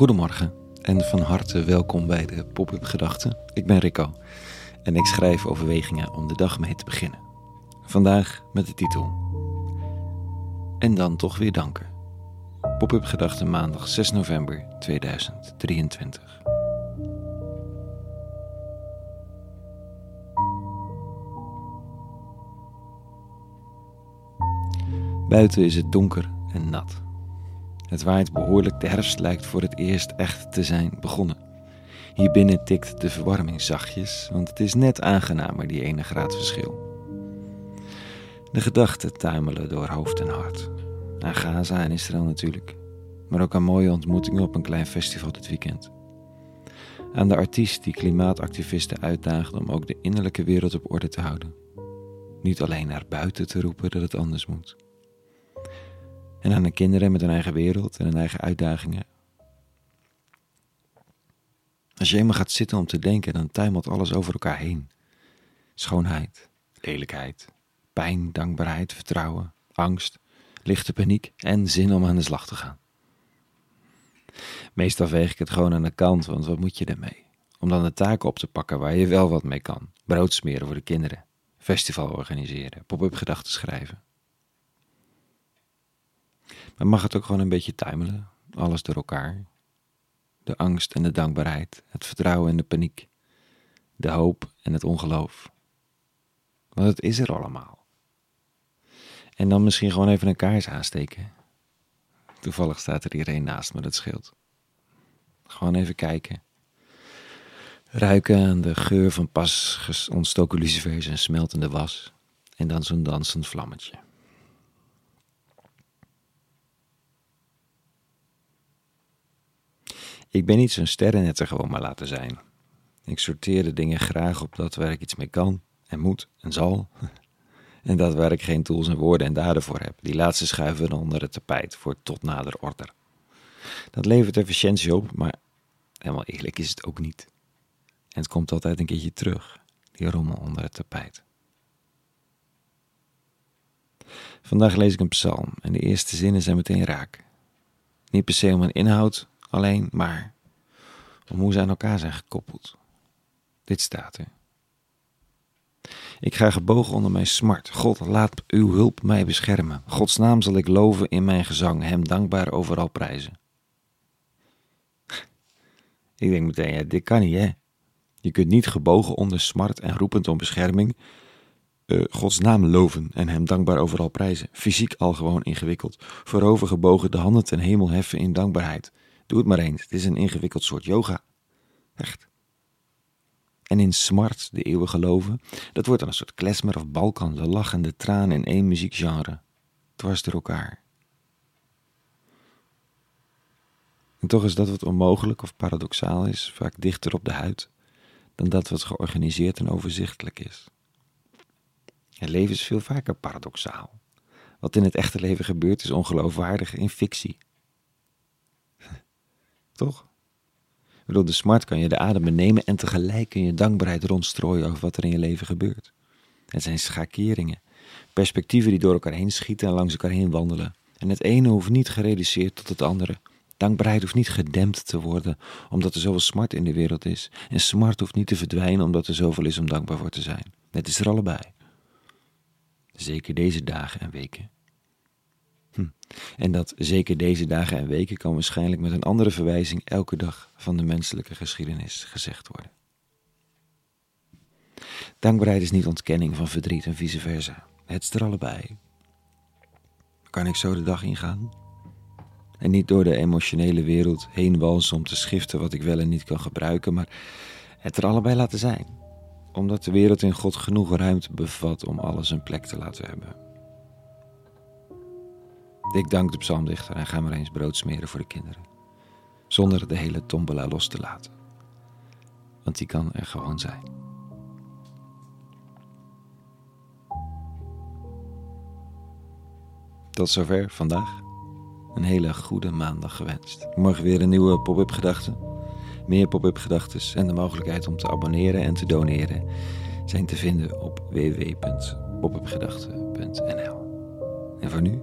Goedemorgen en van harte welkom bij de Pop-up Gedachten. Ik ben Rico en ik schrijf overwegingen om de dag mee te beginnen. Vandaag met de titel En dan toch weer danken. Pop-up Gedachten maandag 6 november 2023. Buiten is het donker en nat. Het waait behoorlijk, de herfst lijkt voor het eerst echt te zijn begonnen. Hier binnen tikt de verwarming zachtjes, want het is net aangenamer, die ene graad verschil. De gedachten tuimelen door hoofd en hart. Aan Gaza en Israël natuurlijk, maar ook aan mooie ontmoetingen op een klein festival dit weekend. Aan de artiest die klimaatactivisten uitdaagde om ook de innerlijke wereld op orde te houden. Niet alleen naar buiten te roepen dat het anders moet. En aan de kinderen met een eigen wereld en hun eigen uitdagingen. Als je eenmaal gaat zitten om te denken, dan tuimelt alles over elkaar heen. Schoonheid, lelijkheid, pijn, dankbaarheid, vertrouwen, angst, lichte paniek en zin om aan de slag te gaan. Meestal veeg ik het gewoon aan de kant, want wat moet je ermee? Om dan de taken op te pakken waar je wel wat mee kan. Brood smeren voor de kinderen, festival organiseren, pop-up gedachten schrijven. Maar mag het ook gewoon een beetje tuimelen, alles door elkaar. De angst en de dankbaarheid, het vertrouwen en de paniek, de hoop en het ongeloof. Want het is er allemaal. En dan misschien gewoon even een kaars aansteken. Toevallig staat er iedereen naast me, dat scheelt. Gewoon even kijken. Ruiken aan de geur van pas ontstoken lucifers en smeltende was. En dan zo'n dansend vlammetje. Ik ben niet zo'n sterrennetter gewoon maar laten zijn. Ik sorteer de dingen graag op dat waar ik iets mee kan en moet en zal. En dat waar ik geen tools en woorden en daden voor heb. Die laatste schuiven onder het tapijt voor tot nader order. Dat levert efficiëntie op, maar helemaal eerlijk is het ook niet. En het komt altijd een keertje terug, die rommel onder het tapijt. Vandaag lees ik een psalm en de eerste zinnen zijn meteen raak. Niet per se om een inhoud, alleen maar om hoe ze aan elkaar zijn gekoppeld. Dit staat er. Ik ga gebogen onder mijn smart. God, laat uw hulp mij beschermen. Gods naam zal ik loven in mijn gezang, hem dankbaar overal prijzen. Ik denk meteen, ja, dit kan niet, hè? Je kunt niet gebogen onder smart en roepend om bescherming uh, Gods naam loven en hem dankbaar overal prijzen. Fysiek al gewoon ingewikkeld. Voorover gebogen de handen ten hemel heffen in dankbaarheid. Doe het maar eens. Het is een ingewikkeld soort yoga. Echt. En in smart, de eeuwen geloven, dat wordt dan een soort klesmer of balkan, de lachende traan in één muziekgenre. Dwars door elkaar. En toch is dat wat onmogelijk of paradoxaal is, vaak dichter op de huid dan dat wat georganiseerd en overzichtelijk is. Het leven is veel vaker paradoxaal. Wat in het echte leven gebeurt is ongeloofwaardig in fictie. Toch? De smart kan je de adem benemen en tegelijk kun je dankbaarheid rondstrooien over wat er in je leven gebeurt. Het zijn schakeringen, perspectieven die door elkaar heen schieten en langs elkaar heen wandelen. En het ene hoeft niet gereduceerd tot het andere. Dankbaarheid hoeft niet gedempt te worden omdat er zoveel smart in de wereld is. En smart hoeft niet te verdwijnen omdat er zoveel is om dankbaar voor te zijn. Het is er allebei. Zeker deze dagen en weken. Hm. En dat zeker deze dagen en weken kan waarschijnlijk met een andere verwijzing elke dag van de menselijke geschiedenis gezegd worden. Dankbaarheid is niet ontkenning van verdriet en vice versa. Het is er allebei. Kan ik zo de dag ingaan? En niet door de emotionele wereld heen walsen om te schiften wat ik wel en niet kan gebruiken, maar het er allebei laten zijn. Omdat de wereld in God genoeg ruimte bevat om alles een plek te laten hebben. Ik dank de psalmdichter en ga maar eens brood smeren voor de kinderen. Zonder de hele tombola los te laten. Want die kan er gewoon zijn. Tot zover vandaag. Een hele goede maandag gewenst. Morgen weer een nieuwe pop-up gedachte. Meer pop-up gedachten en de mogelijkheid om te abonneren en te doneren zijn te vinden op www.popupgedachten.nl. En voor nu